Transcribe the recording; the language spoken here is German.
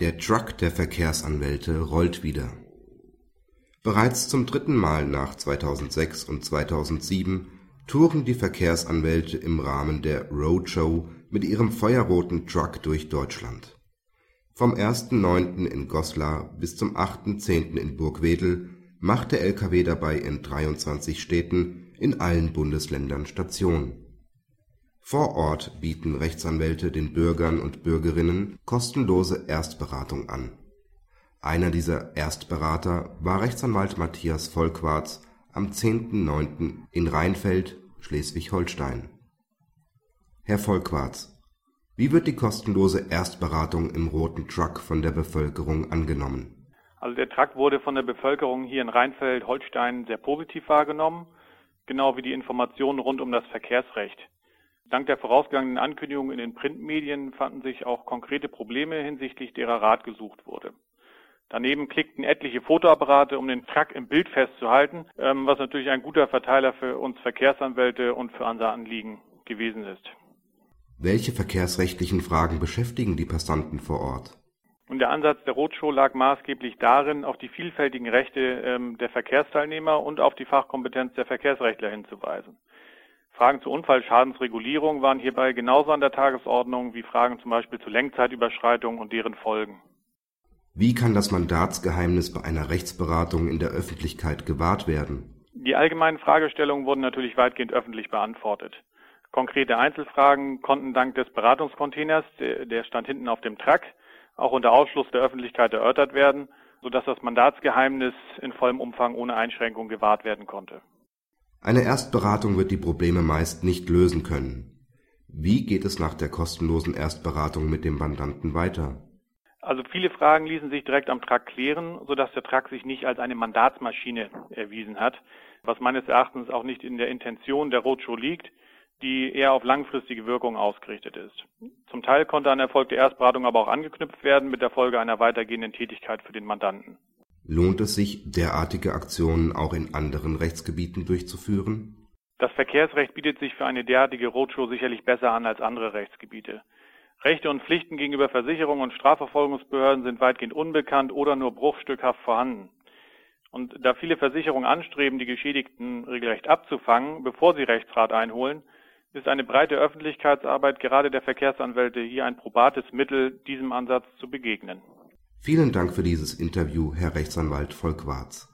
Der Truck der Verkehrsanwälte rollt wieder. Bereits zum dritten Mal nach 2006 und 2007 touren die Verkehrsanwälte im Rahmen der Roadshow mit ihrem feuerroten Truck durch Deutschland. Vom 1.9. in Goslar bis zum 8.10. in Burgwedel macht der LKW dabei in 23 Städten in allen Bundesländern Station vor Ort bieten Rechtsanwälte den Bürgern und Bürgerinnen kostenlose Erstberatung an. Einer dieser Erstberater war Rechtsanwalt Matthias Vollquarz am 10.9. in Rheinfeld, Schleswig-Holstein. Herr Vollquarz, wie wird die kostenlose Erstberatung im Roten Truck von der Bevölkerung angenommen? Also der Truck wurde von der Bevölkerung hier in Rheinfeld-Holstein sehr positiv wahrgenommen, genau wie die Informationen rund um das Verkehrsrecht. Dank der vorausgegangenen Ankündigungen in den Printmedien fanden sich auch konkrete Probleme hinsichtlich derer Rat gesucht wurde. Daneben klickten etliche Fotoapparate, um den Truck im Bild festzuhalten, ähm, was natürlich ein guter Verteiler für uns Verkehrsanwälte und für unser Anliegen gewesen ist. Welche verkehrsrechtlichen Fragen beschäftigen die Passanten vor Ort? Und der Ansatz der Roadshow lag maßgeblich darin, auf die vielfältigen Rechte ähm, der Verkehrsteilnehmer und auf die Fachkompetenz der Verkehrsrechtler hinzuweisen. Fragen zur Unfallschadensregulierung waren hierbei genauso an der Tagesordnung wie Fragen zum Beispiel zu Lenkzeitüberschreitungen und deren Folgen. Wie kann das Mandatsgeheimnis bei einer Rechtsberatung in der Öffentlichkeit gewahrt werden? Die allgemeinen Fragestellungen wurden natürlich weitgehend öffentlich beantwortet. Konkrete Einzelfragen konnten dank des Beratungscontainers, der stand hinten auf dem Truck, auch unter Ausschluss der Öffentlichkeit erörtert werden, sodass das Mandatsgeheimnis in vollem Umfang ohne Einschränkung gewahrt werden konnte. Eine Erstberatung wird die Probleme meist nicht lösen können. Wie geht es nach der kostenlosen Erstberatung mit dem Mandanten weiter? Also viele Fragen ließen sich direkt am Truck klären, sodass der Truck sich nicht als eine Mandatsmaschine erwiesen hat, was meines Erachtens auch nicht in der Intention der Roadshow liegt, die eher auf langfristige Wirkung ausgerichtet ist. Zum Teil konnte an erfolgte Erstberatung aber auch angeknüpft werden mit der Folge einer weitergehenden Tätigkeit für den Mandanten. Lohnt es sich, derartige Aktionen auch in anderen Rechtsgebieten durchzuführen? Das Verkehrsrecht bietet sich für eine derartige Roadshow sicherlich besser an als andere Rechtsgebiete. Rechte und Pflichten gegenüber Versicherungen und Strafverfolgungsbehörden sind weitgehend unbekannt oder nur bruchstückhaft vorhanden. Und da viele Versicherungen anstreben, die Geschädigten regelrecht abzufangen, bevor sie Rechtsrat einholen, ist eine breite Öffentlichkeitsarbeit gerade der Verkehrsanwälte hier ein probates Mittel, diesem Ansatz zu begegnen. Vielen Dank für dieses Interview, Herr Rechtsanwalt Volkwarz.